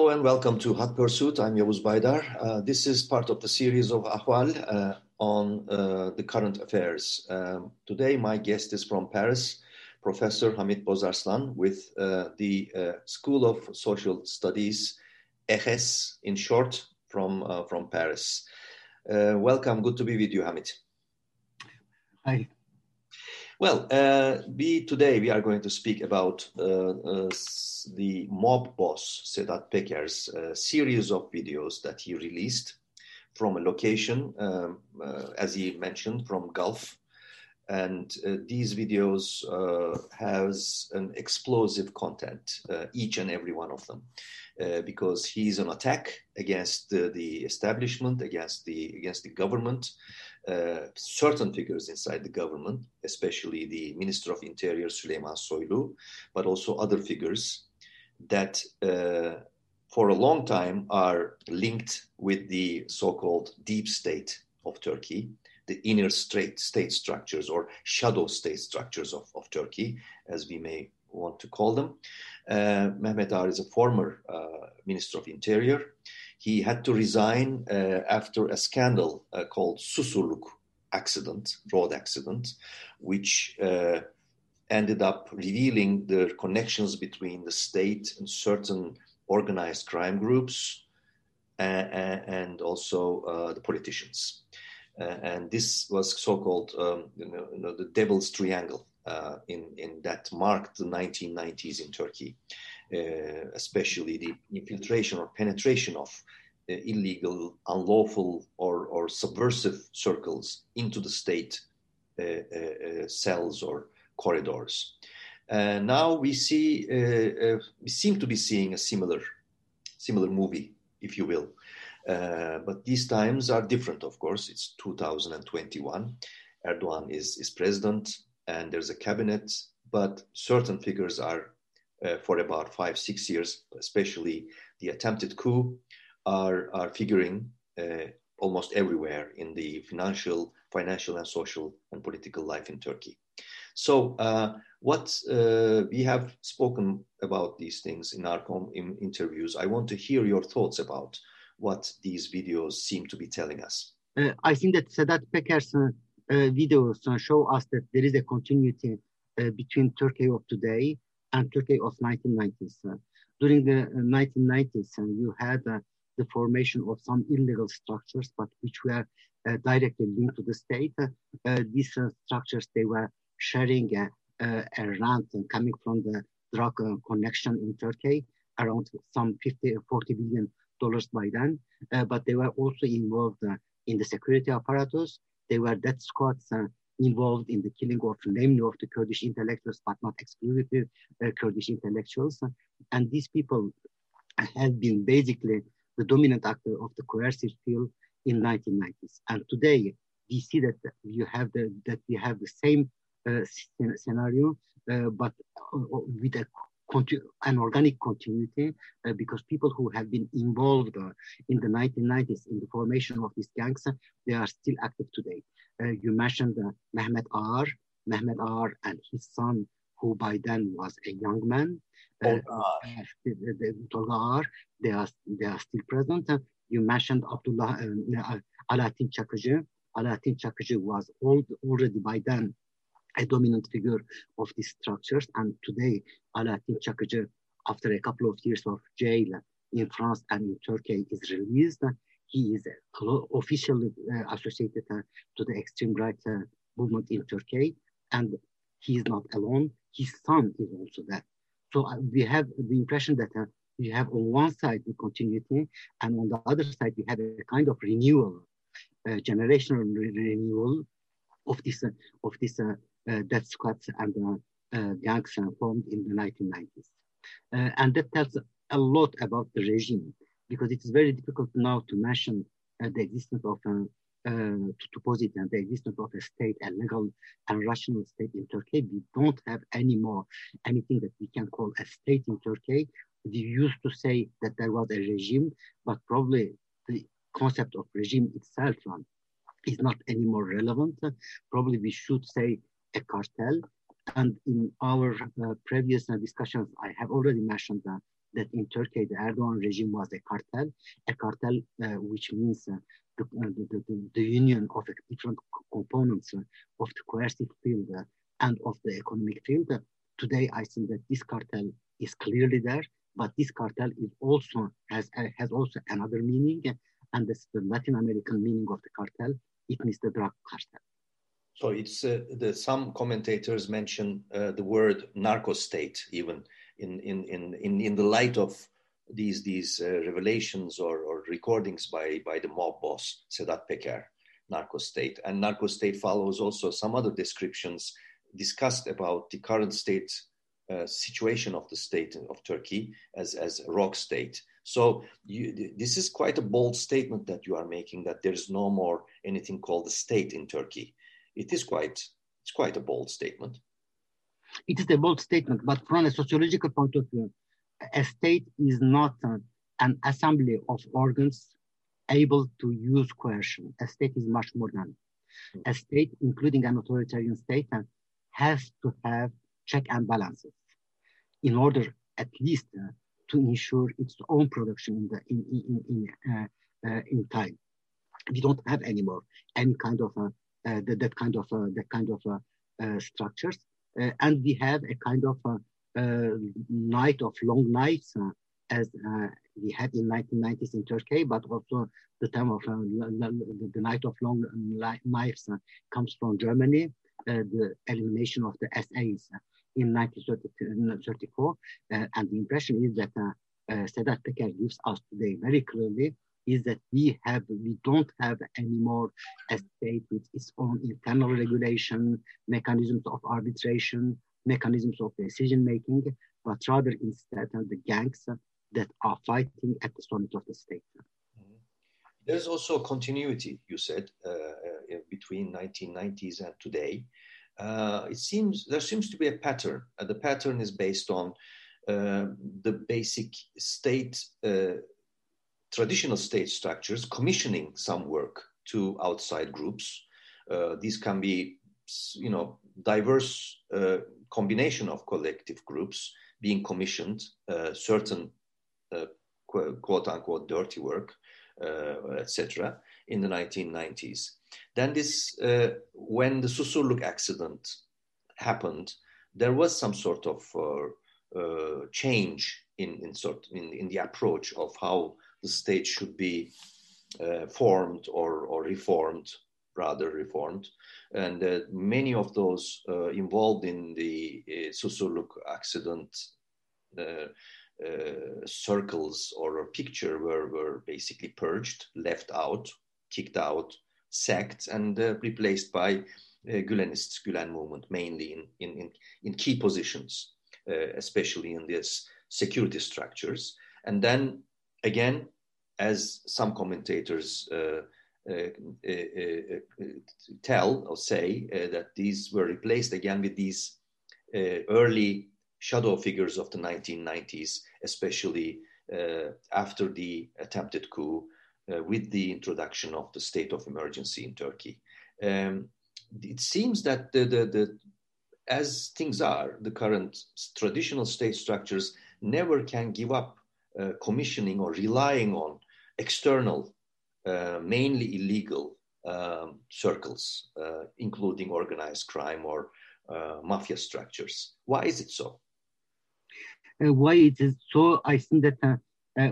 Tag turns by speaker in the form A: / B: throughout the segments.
A: Hello and welcome to Hot Pursuit. I'm Yavuz Baydar. Uh, this is part of the series of Ahval uh, on uh, the current affairs. Um, today, my guest is from Paris, Professor Hamid Bozarslan with uh, the uh, School of Social Studies, EHESS in short, from, uh, from Paris. welcome, good to be with you, Hamid.
B: Hi.
A: Well, uh, we today we are going to speak about uh, uh, the mob boss Sedat Peker's uh, series of videos that he released from a location, um, uh, as he mentioned, from Gulf, and uh, these videos has an explosive content, each and every one of them, because he's an attack against the, the establishment, against the against the government. Uh, certain figures inside the government, especially the Minister of Interior Süleyman Soylu, but also other figures that uh, for a long time are linked with the so-called deep state of Turkey, the inner state, state structures or shadow state structures of, of Turkey, as we may want to call them. Uh, Mehmet Ağar is a former uh, Minister of Interior he had to resign uh, after a scandal uh, called Susurluk accident, road accident, which uh, ended up revealing the connections between the state and certain organized crime groups and also uh, the politicians. Uh, and this was so-called um, you, know, you know, the devil's triangle uh, in, in that marked the 1990s in Turkey. Uh, especially the infiltration or penetration of uh, illegal, unlawful, or, or subversive circles into the state uh, cells or corridors. now we see, we seem to be seeing a similar, similar movie, if you will. Uh, but these times are different, of course. It's 2021. Erdogan is, is president and there's a cabinet, but certain figures are uh, for about five, six years, especially the attempted coup, are, are figuring uh, almost everywhere in the financial, financial and social and political life in Turkey. So, uh, what uh, we have spoken about these things in our in interviews, I want to hear your thoughts about what these videos seem to be telling us.
B: Uh, I think that Sedat Peker's uh, videos uh, show us that there is a continuity uh, between Turkey of today and Turkey of 1990s. Uh, during the uh, 1990s, uh, you had uh, the formation of some illegal structures, but which were directly linked to the state. these structures, they were sharing a rent coming from the drug connection in Turkey, around some 50 or 40 billion dollars by then. but they were also involved in the security apparatus. They were death squads involved in the killing of namely of the Kurdish intellectuals, but not exclusively uh, Kurdish intellectuals. And these people have been basically the dominant actor of the coercive field in 1990s. And today we see that you have the, that we have the same uh, scenario, uh, but uh, with a an organic continuity uh, because people who have been involved uh, in the 1990s in the formation of these gangs, they are still active today. Uh, you mentioned uh, Mehmet Ağar, Mehmet Ağar and his son, who by then was a young man.
A: Uh,
B: Tolga Ağar, they are, they are still present. you mentioned Abdullah uh, Alaaddin Çakıcı. Alaaddin Çakıcı was old, already by then a dominant figure of these structures. And today, Alaaddin Çakıcı, after a couple of years of jail in France and in Turkey, is released he is officially uh, associated uh, to the extreme right uh, movement in Turkey, and he is not alone. His son is also there. So we have the impression that we have on one side the continuity, and on the other side we have a kind of renewal, uh, generational re renewal of this uh, of this uh, Uh, death squads and uh, uh, gangs formed in the 1990s, and that tells a lot about the regime because it is very difficult now to mention uh, the existence of uh, uh, to, to posit the existence of a state, a legal and rational state in Turkey. We don't have anymore anything that we can call a state in Turkey. We used to say that there was a regime, but probably the concept of regime itself is not anymore relevant. Probably we should say a cartel. And in our uh, previous uh, discussions, I have already mentioned uh, that in Turkey the Erdogan regime was a cartel, a cartel uh, which means the, the, the, union of different components of the coercive field and of the economic field. today, I think that this cartel is clearly there, but this cartel is also has has also another meaning, and that's the Latin American meaning of the cartel. It means the drug cartel.
A: So it's uh, the, some commentators mention uh, the word narco state even in, in, in, in, in the light of these, these uh, revelations or, or recordings by, by the mob boss, Sedat Peker, narco state. And narco state follows also some other descriptions discussed about the current state uh, situation of the state of Turkey as, as rogue state. So you, this is quite a bold statement that you are making that there is no more anything called the state in Turkey it is quite it's quite a bold statement.
B: It is a bold statement, but from a sociological point of view, a state is not an assembly of organs able to use coercion. A state is much more than a state, including an authoritarian state, has to have check and balances in order at least uh, to ensure its own production in the in in in, uh, uh, in time. We don't have anymore any kind of uh, Uh, that, that kind of uh, that kind of uh, uh structures. Uh, and we have a kind of night of long nights as we had in 1990s in Turkey, but also the time of the night of long nights comes from Germany. the elimination of the SAs in 1934, and the impression is that uh, Sedat Peker gives us today very clearly is that we have we don't have anymore a state with its own internal regulation, mechanisms of arbitration, mechanisms of decision making, but rather instead the gangs that are fighting at the summit of the state. Mm-hmm.
A: There's also continuity, you said, uh, uh, between 1990s and today. Uh, it seems there seems to be a pattern. Uh, the pattern is based on uh, the basic state uh, traditional state structures commissioning some work to outside groups. Uh, these can be, you know, diverse uh, combination of collective groups being commissioned uh, certain uh, quote unquote dirty work, uh, etc. in the 1990s. Then this, uh, when the Susurluk accident happened, there was some sort of change in in sort in, in the approach of how the state should be uh, formed or, or reformed, rather reformed. And uh, many of those uh, involved in the uh, Susurluk accident uh, uh, circles or picture were, were basically purged, left out, kicked out, sacked, and replaced by Gülenists, Gülen movement, mainly in, in, in, in key positions, especially in these security structures. And then again, as some commentators uh, uh, uh, tell or say, that these were replaced again with these early shadow figures of the 1990s, especially after the attempted coup with the introduction of the state of emergency in Turkey. Um, it seems that the, the, the, as things are, the current traditional state structures never can give up uh, commissioning or relying on external, uh, mainly illegal um, circles, uh, including organized crime or uh, mafia structures. Why is it so?
B: Uh, why it is so? I think that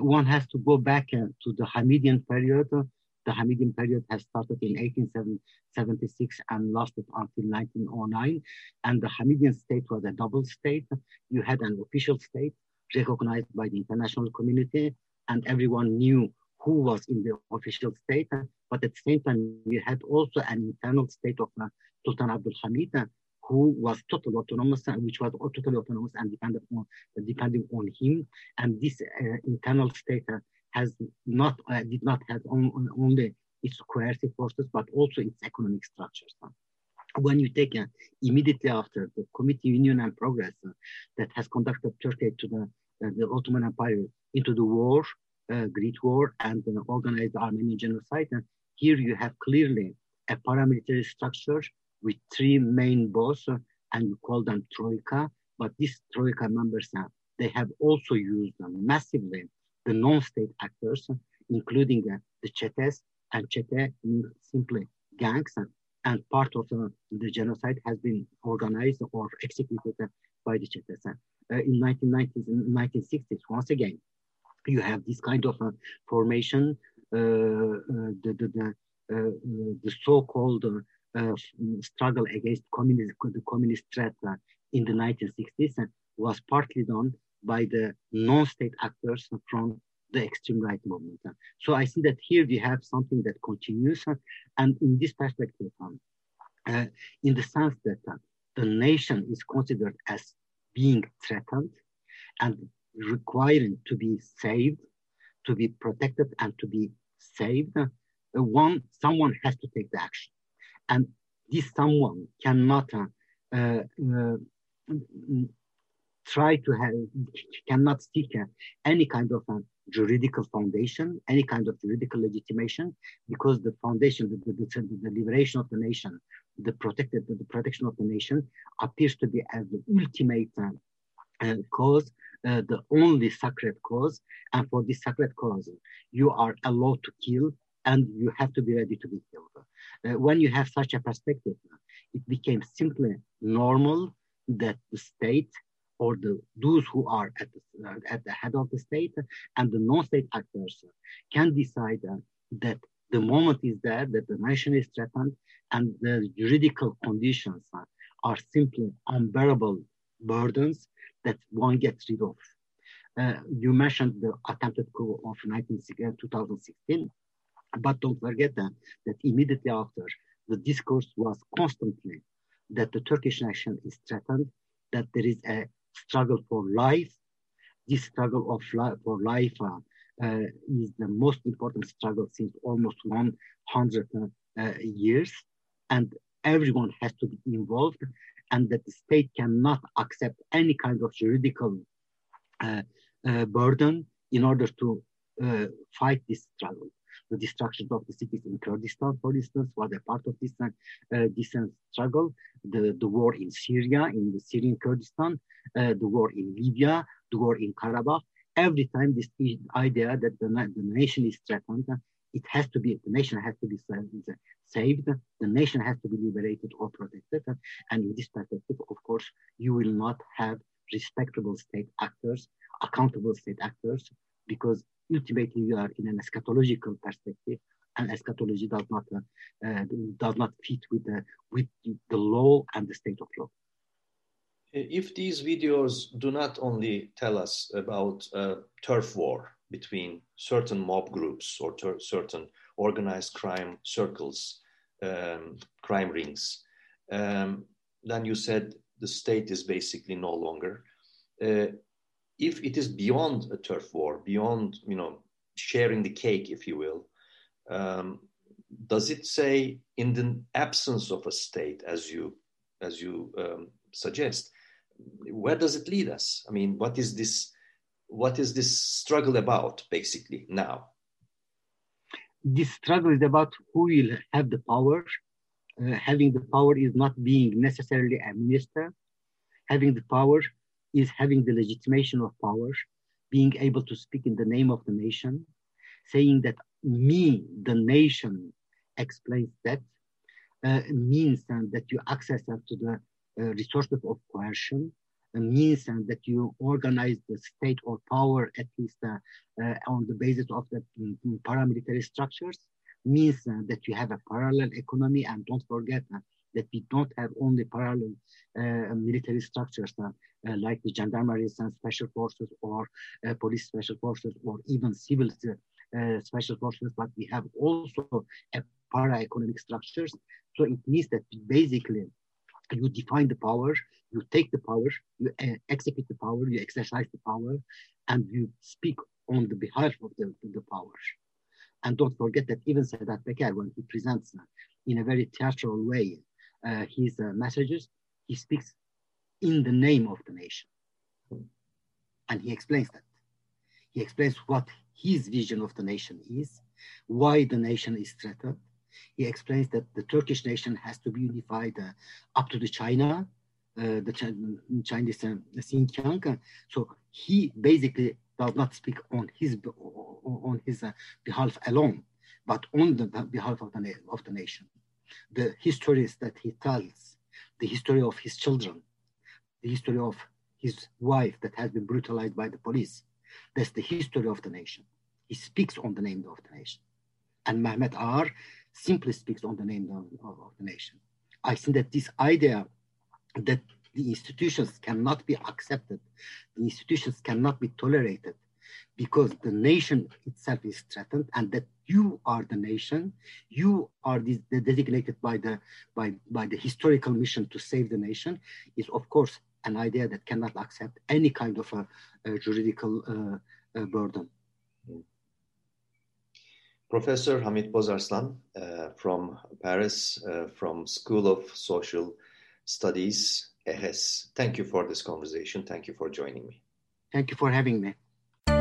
B: one has to go back to the Hamidian period. The Hamidian period has started in 1876 and lasted until 1909. And the Hamidian state was a double state. You had an official state recognized by the international community, and everyone knew who was in the official state. But at the same time, we had also an internal state of uh, Sultan Abdul Hamid, uh, who was totally autonomous, which was totally autonomous and dependent on, depending on him. And this uh, internal state uh, has not uh, did not have on, only its coercive forces, but also its economic structures when you take uh, immediately after the Committee Union and Progress uh, that has conducted Turkey to the, uh, the Ottoman Empire into the war, uh, Great War, and uh, organized Armenian genocide, and here you have clearly a paramilitary structure with three main bosses, and you call them Troika, but these Troika members they have also used massively the non-state actors, including uh, the Chetes and Chete, simply gangs, and part of the genocide has been organized or executed by the Chetes. Uh, in 1990s and 1960s, once again, you have this kind of uh, formation, uh, the, the, the, the so-called struggle against communist, the communist threat in the 1960s was partly done by the non-state actors from the extreme right movement. So I see that here we have something that continues, and in this perspective, um, uh, in the sense that uh, the nation is considered as being threatened and requiring to be saved, to be protected, and to be saved, uh, one someone has to take the action, and this someone cannot uh, uh, try to have cannot seek any kind of juridical foundation, any kind of juridical legitimation, because the foundation, the, the, the, liberation of the nation, the protected, the protection of the nation appears to be as the ultimate uh, cause, uh, the only sacred cause. And for this sacred cause, you are allowed to kill and you have to be ready to be killed. Uh, when you have such a perspective, it became simply normal that the state or the those who are at the, uh, at the head of the state and the non-state actors can decide uh, that the moment is there that the nation is threatened and the juridical conditions uh, are simply unbearable burdens that one gets rid of. Uh, you mentioned the attempted coup of 2016, but don't forget that, that immediately after, the discourse was constantly that the Turkish nation is threatened, that there is a struggle for life. This struggle of life, for life uh, uh, is the most important struggle since almost 100 uh, years, and everyone has to be involved, and that the state cannot accept any kind of juridical uh, uh, burden in order to uh, fight this struggle the destruction of the cities in Kurdistan, for instance, was a part of this, uh, this struggle. The, the war in Syria, in the Syrian Kurdistan, uh, the war in Libya, the war in Karabakh. Every time this idea that the, the nation is threatened, it has to be, the nation has to be saved, the nation has to be liberated or protected. And in this perspective, of course, you will not have respectable state actors, accountable state actors, because ultimately we are in an eschatological perspective, and eschatology does not uh, uh, does not fit with the with the law and the state of law.
A: If these videos do not only tell us about a turf war between certain mob groups or ter- certain organized crime circles, um, crime rings, um, then you said the state is basically no longer. Uh, if it is beyond a turf war, beyond you know sharing the cake, if you will, um, does it say in the absence of a state, as you as you um, suggest, where does it lead us? I mean, what is this? What is this struggle about, basically now?
B: This struggle is about who will have the power. Uh, having the power is not being necessarily a minister. Having the power is having the legitimation of power, being able to speak in the name of the nation, saying that me, the nation, explains that, uh, means uh, that you access uh, to the uh, resources of coercion, uh, means uh, that you organize the state or power at least on the basis of the um, paramilitary structures, means that you have a parallel economy, and don't forget that we don't have only parallel military structures uh, like the gendarmeries and special forces or uh, police special forces or even civil uh, special forces, but we have also para-economic structures. So it means that basically you define the power, you take the power, you uh, execute the power, you exercise the power, and you speak on the behalf of the, the power. And don't forget that even Sedat Peker, when he presents uh, in a very theatrical way uh, his messages, he speaks in the name of the nation. And he explains that. He explains what his vision of the nation is, why the nation is threatened. He explains that the Turkish nation has to be unified uh, up to the China uh, the Chinese uh, Xinjiang. So he basically does not speak on his on his uh, behalf alone, but on the behalf of the of the nation. The histories that he tells, the history of his children, the history of his wife that has been brutalized by the police. That's the history of the nation. He speaks on the name of the nation. And Mehmet Ağar simply speaks on the name of, of, of the nation. I think that this idea that the institutions cannot be accepted, the institutions cannot be tolerated because the nation itself is threatened and that you are the nation, you are the, the designated by the, by, by the historical mission to save the nation is of course an idea that cannot accept any kind of a, a juridical uh, burden.
A: Professor Hamid Bozarslan uh, from Paris, uh, from School of Social Studies, EHESS. Thank you for this conversation. Thank you for joining me.
B: Thank you for having me.